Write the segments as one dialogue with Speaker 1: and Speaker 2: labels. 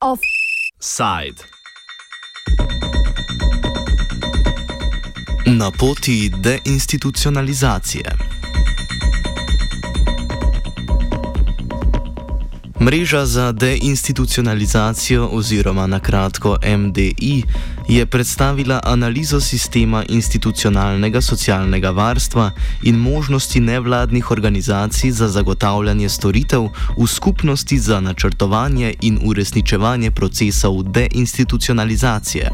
Speaker 1: Offside. Na poti deinstitucionalizacije. Mreža za deinstitucionalizacijo oziroma na kratko MDI je predstavila analizo sistema institucionalnega socialnega varstva in možnosti nevladnih organizacij za zagotavljanje storitev v skupnosti za načrtovanje in uresničevanje procesov deinstitucionalizacije.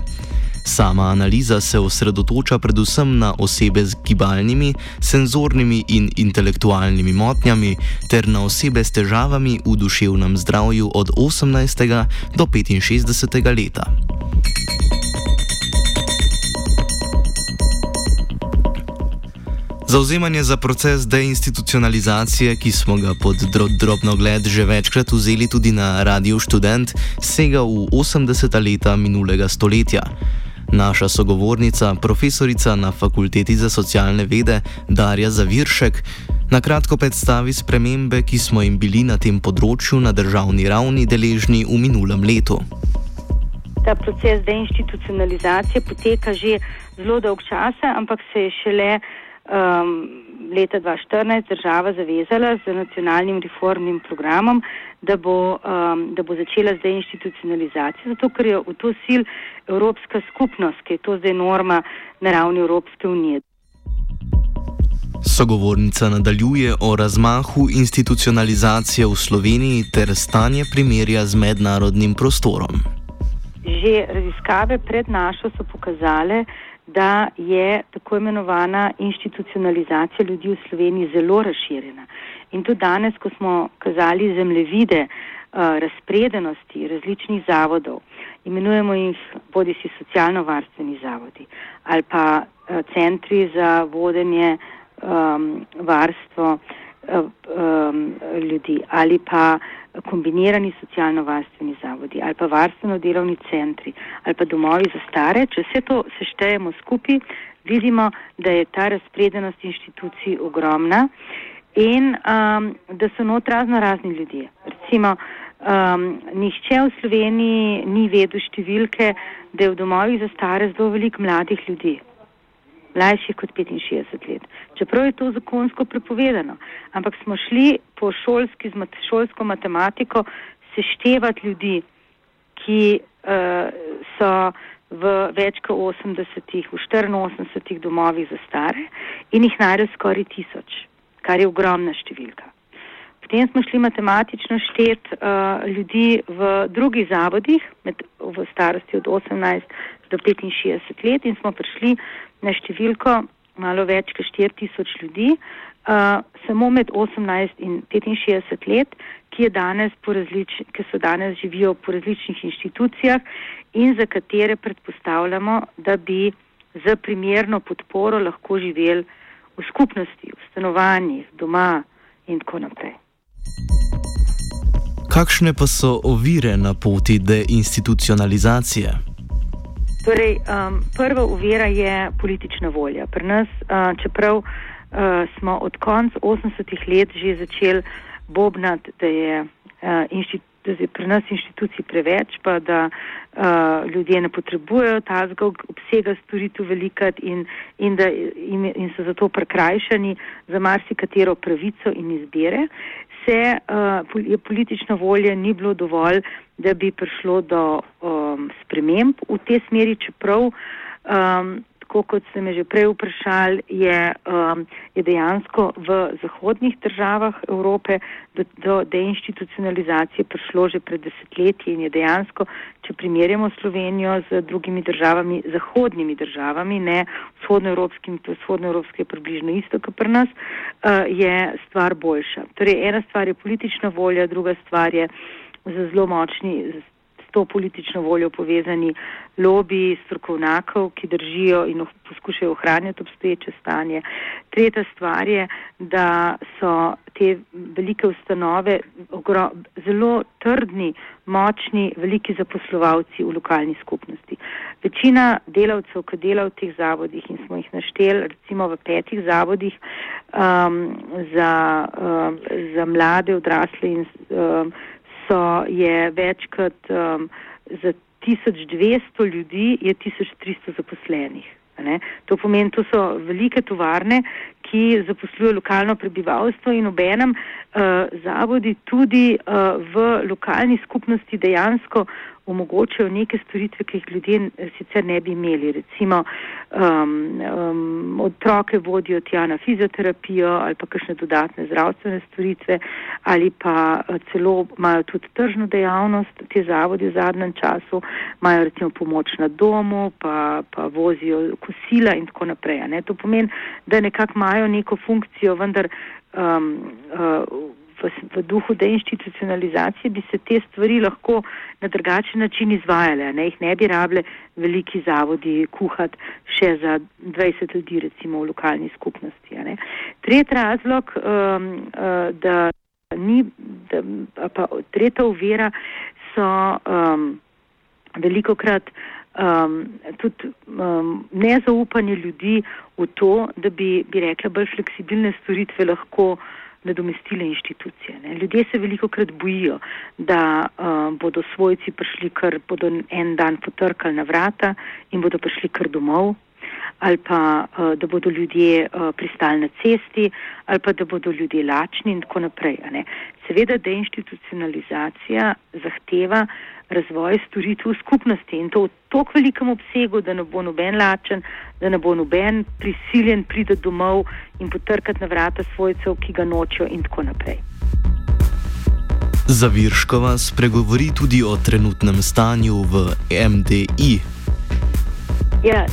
Speaker 1: Sama analiza se osredotoča predvsem na osebe z gibalnimi, senzornimi in intelektualnimi motnjami ter na osebe s težavami v duševnem zdravju od 18. do 65. leta. Zauzemanje za proces deinstitucionalizacije, ki smo ga pod drobno gled že večkrat vzeli tudi na Radio Student, sega v 80. leta minulega stoletja. Naša sogovornica, profesorica na Fakulteti za socialne vede Darja Zaviršek, na kratko predstavi spremembe, ki smo jim bili na tem področju na državni ravni deležni v minulem letu.
Speaker 2: Ta proces deinstitucionalizacije poteka že zelo dolg čas, ampak se je šele um, leta 2014 država zavezala z nacionalnim reformnim programom, da bo, um, da bo začela zdaj institucionalizacijo, zato ker je v to sil Evropska skupnost, ki je to zdaj norma na ravni Evropske unije.
Speaker 1: Sogovornica nadaljuje o razmahu institucionalizacije v Sloveniji ter stanje primerja z mednarodnim prostorom.
Speaker 2: Že raziskave pred našo so pokazale, da je tako imenovana institucionalizacija ljudi v Sloveniji zelo razširjena. In tudi danes, ko smo kazali zemljevide uh, razpredenosti različnih zavodov, imenujemo jih bodi si socialno-varstveni zavodi ali pa uh, centri za vodenje um, varstvo um, ljudi ali pa kombinirani socialno-varstveni zavodi ali pa varstveno-delovni centri ali pa domovi za stare, če vse to seštejemo skupaj, vidimo, da je ta razpredenost inštitucij ogromna in um, da so not razno razni ljudje. Recimo, um, nihče v Sloveniji ni vedel številke, da je v domovih za stare zelo veliko mladih ljudi mlajših kot 65 let. Čeprav je to zakonsko prepovedano, ampak smo šli po šolski, z mat šolsko matematiko seštevati ljudi, ki uh, so v več kot 80, v 84 domovih za stare in jih najdel skoraj tisoč, kar je ogromna številka. Potem smo šli matematično štet uh, ljudi v drugih zavodih med, v starosti od 18 do 65 let in smo prišli na številko malo več kot 4000 ljudi, uh, samo med 18 in 65 let, ki, danes različ, ki so danes živijo po različnih inštitucijah in za katere predpostavljamo, da bi z primerno podporo lahko živeli v skupnosti, v stanovanjih, doma in tako naprej.
Speaker 1: Kakšne pa so ovire na poti deinstitucionalizacije?
Speaker 2: Torej, um, prva uvira je politična volja. Pri nas, uh, čeprav uh, smo od konca 80-ih let že začeli bobnati, da je, uh, da je pri nas inštitucij preveč, pa da uh, ljudje ne potrebujejo tazga obsega storitev velikat in, in, da, in, in so zato prekrajšani za marsikatero pravico in izbire, se uh, je politična volja ni bilo dovolj, da bi prišlo do um, sprememb v tej smeri, čeprav, um, tako kot ste me že prej vprašali, je, um, je dejansko v zahodnih državah Evrope do, do deinstitucionalizacije prišlo že pred desetletji in je dejansko, če primerjamo Slovenijo z drugimi državami, zahodnimi državami, ne vzhodnoevropskimi, to vzhodnoevropske je približno isto kot pri nas, uh, je stvar boljša. Torej, ena stvar je politična volja, druga stvar je z zelo močni to politično voljo povezani lobiji strokovnjakov, ki držijo in poskušajo ohranjati obstoječe stanje. Tretja stvar je, da so te velike ustanove zelo trdni, močni, veliki zaposlovalci v lokalni skupnosti. Večina delavcev, ki dela v teh zavodih in smo jih našteli recimo v petih zavodih um, za, um, za mlade, odrasle in um, so je več kot um, za 1200 ljudi je 1300 zaposlenih. Ne? To pomeni, to so velike tovarne, ki zaposlujejo lokalno prebivalstvo in obenem uh, zavodi tudi uh, v lokalni skupnosti dejansko omogočajo neke storitve, ki jih ljudje sicer ne bi imeli. Recimo um, um, otroke vodijo tja na fizioterapijo ali pa kakšne dodatne zdravstvene storitve ali pa uh, celo imajo tudi tržno dejavnost, te zavodi v zadnjem času, imajo recimo pomoč na domu, pa, pa vozijo kosila in tako naprej. Ne? To pomeni, da nekako imajo neko funkcijo, vendar um, uh, v, v duhu deinstitucionalizacije bi se te stvari lahko na drugačen način izvajale, ne jih ne bi rabile veliki zavodi kuhati še za 20 ljudi recimo v lokalni skupnosti. Tretji razlog, um, uh, da ni, da, pa tretja uvera so um, veliko krat um, tudi um, nezaupanje ljudi v to, da bi, bi rekla, bolj fleksibilne storitve lahko nadomestile inštitucije. Ne. Ljudje se veliko krat bojijo, da uh, bodo svojci prišli, ker bodo en dan potrkali na vrata in bodo prišli kar domov, ali pa uh, da bodo ljudje uh, pristali na cesti, ali pa da bodo ljudje lačni in tako naprej. Seveda, deinstitucionalizacija zahteva razvoj storitev v skupnosti in to v tako velikem obsegu, da ne bo noben lačen, da ne bo noben prisiljen priti domov in potrkati na vrata svojcev, ki ga nočijo in tako naprej.
Speaker 1: Zavirškova spregovori tudi o trenutnem stanju v MDI.
Speaker 2: Ja,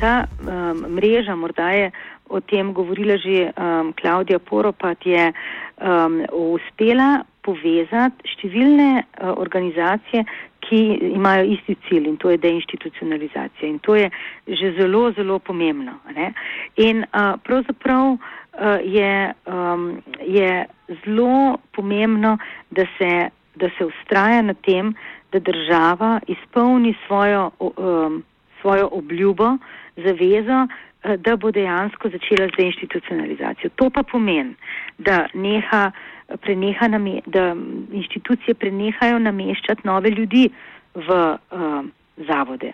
Speaker 2: ta um, mreža, morda je o tem govorila že um, Klaudija Poropat, je um, uspela povezati številne uh, organizacije, ki imajo isti cilj in to je deinstitucionalizacija. In to je že zelo, zelo pomembno. Ne? In uh, pravzaprav uh, je, um, je zelo pomembno, da se, da se ustraja na tem, da država izpolni svojo, um, svojo obljubo, zavezo, uh, da bo dejansko začela z deinstitucionalizacijo. To pa pomeni, da neha preneha name, da inštitucije prenehajo nameščati nove ljudi v uh, zavode.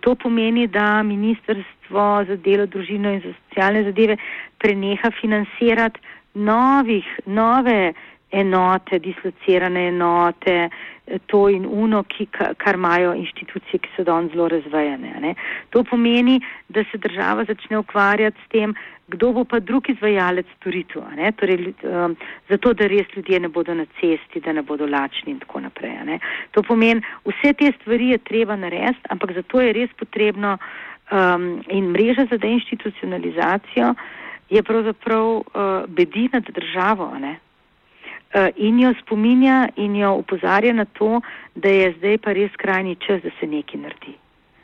Speaker 2: To pomeni, da Ministrstvo za delo, družino in za socialne zadeve preneha financirati novih, nove enote, dislocirane enote, to in uno, ki, kar imajo inštitucije, ki so danes zelo razvejene. Ne. To pomeni, da se država začne ukvarjati s tem, kdo bo pa drug izvajalec storitev, torej, um, zato da res ljudje ne bodo na cesti, da ne bodo lačni in tako naprej. To pomeni, vse te stvari je treba narediti, ampak zato je res potrebno um, in mreža za deinstitucionalizacijo je pravzaprav uh, bedi nad državo. Ne? Uh, in jo spominja in jo upozarja na to, da je zdaj pa res krajni čas, da se nekaj naredi.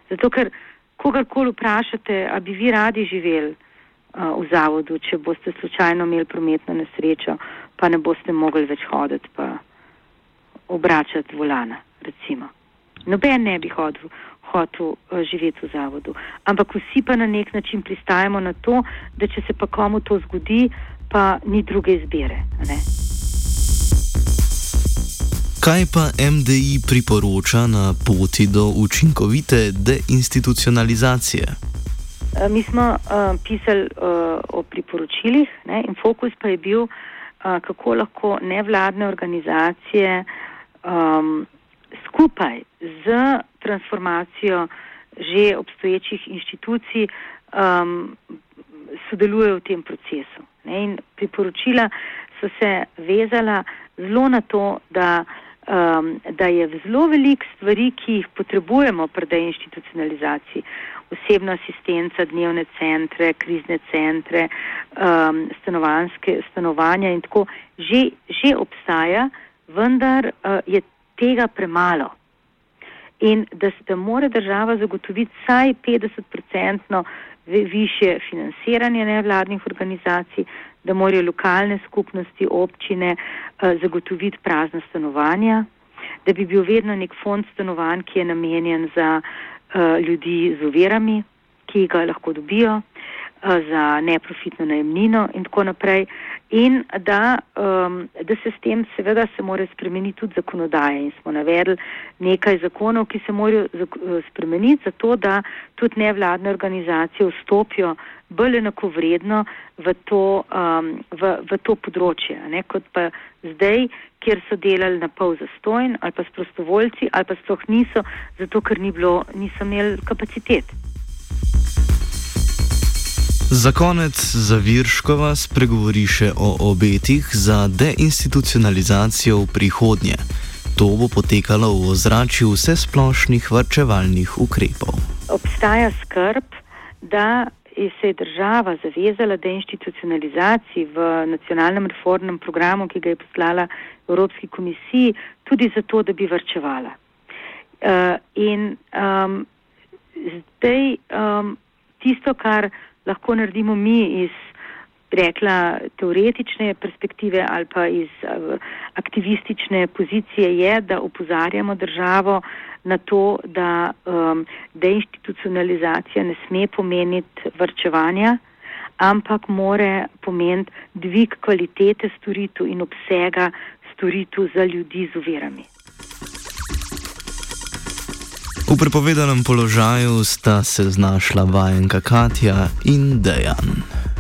Speaker 2: Zato, ker kogarkoli vprašate, a bi vi radi živeli, v zavodu, če boste slučajno imeli prometno nesrečo, pa ne boste mogli več hoditi, pa obračati volana, recimo. Noben ne bi hodil, hotel živeti v zavodu. Ampak vsi pa na nek način pristajamo na to, da če se pa komu to zgodi, pa ni druge izbire. Ne?
Speaker 1: Kaj pa MDI priporoča na poti do učinkovite deinstitucionalizacije?
Speaker 2: Eh, mi smo uh, pisali uh, o priporočilih ne, in fokus pa je bil, uh, kako lahko nevladne organizacije um, skupaj z transformacijo že obstoječih inštitucij um, sodelujejo v tem procesu. Ne, in priporočila so se vezala zelo na to, da um, da je zelo veliko stvari, ki jih potrebujemo pri deinstitucionalizaciji. Osebna asistenca, dnevne centre, krizne centre, um, stanovanske stanovanja in tako že, že obstaja, vendar uh, je tega premalo. in da se mora država zagotoviti vsaj 50-odstotno više financiranje nevladnih organizacij, da morajo lokalne skupnosti, občine uh, zagotoviti prazna stanovanja, da bi bil vedno nek fond stanovanj, ki je namenjen za uh, ljudi z uverami, ki ga lahko dobijo, za neprofitno najemnino in tako naprej in da, um, da se s tem seveda se more spremeniti tudi zakonodaje in smo navedli nekaj zakonov, ki se morajo spremeniti zato, da tudi nevladne organizacije vstopijo bolj enako vredno v to, um, v, v to področje, ne, kot pa zdaj, kjer so delali na pol zastojn ali pa s prostovoljci ali pa sploh niso, zato ker ni bilo, niso imeli kapacitet.
Speaker 1: Za konec Zavirškova spregovori še o obetih za deinstitucionalizacijo v prihodnje. To bo potekalo v ozračju vse splošnih vrčevalnih ukrepov.
Speaker 2: Obstaja skrb, da se je država zavezala deinstitucionalizaciji v nacionalnem reformnem programu, ki ga je poslala Evropski komisiji, tudi zato, da bi vrčevala. Uh, in um, zdaj um, tisto, kar lahko naredimo mi iz, rekla, teoretične perspektive ali pa iz uh, aktivistične pozicije, je, da upozarjamo državo na to, da um, deinstitucionalizacija ne sme pomeniti vrčevanja, ampak more pomeniti dvig kvalitete storitev in obsega storitev za ljudi z uverami.
Speaker 1: V prepovedanem položaju sta se znašla vajenka Katja in Dejan.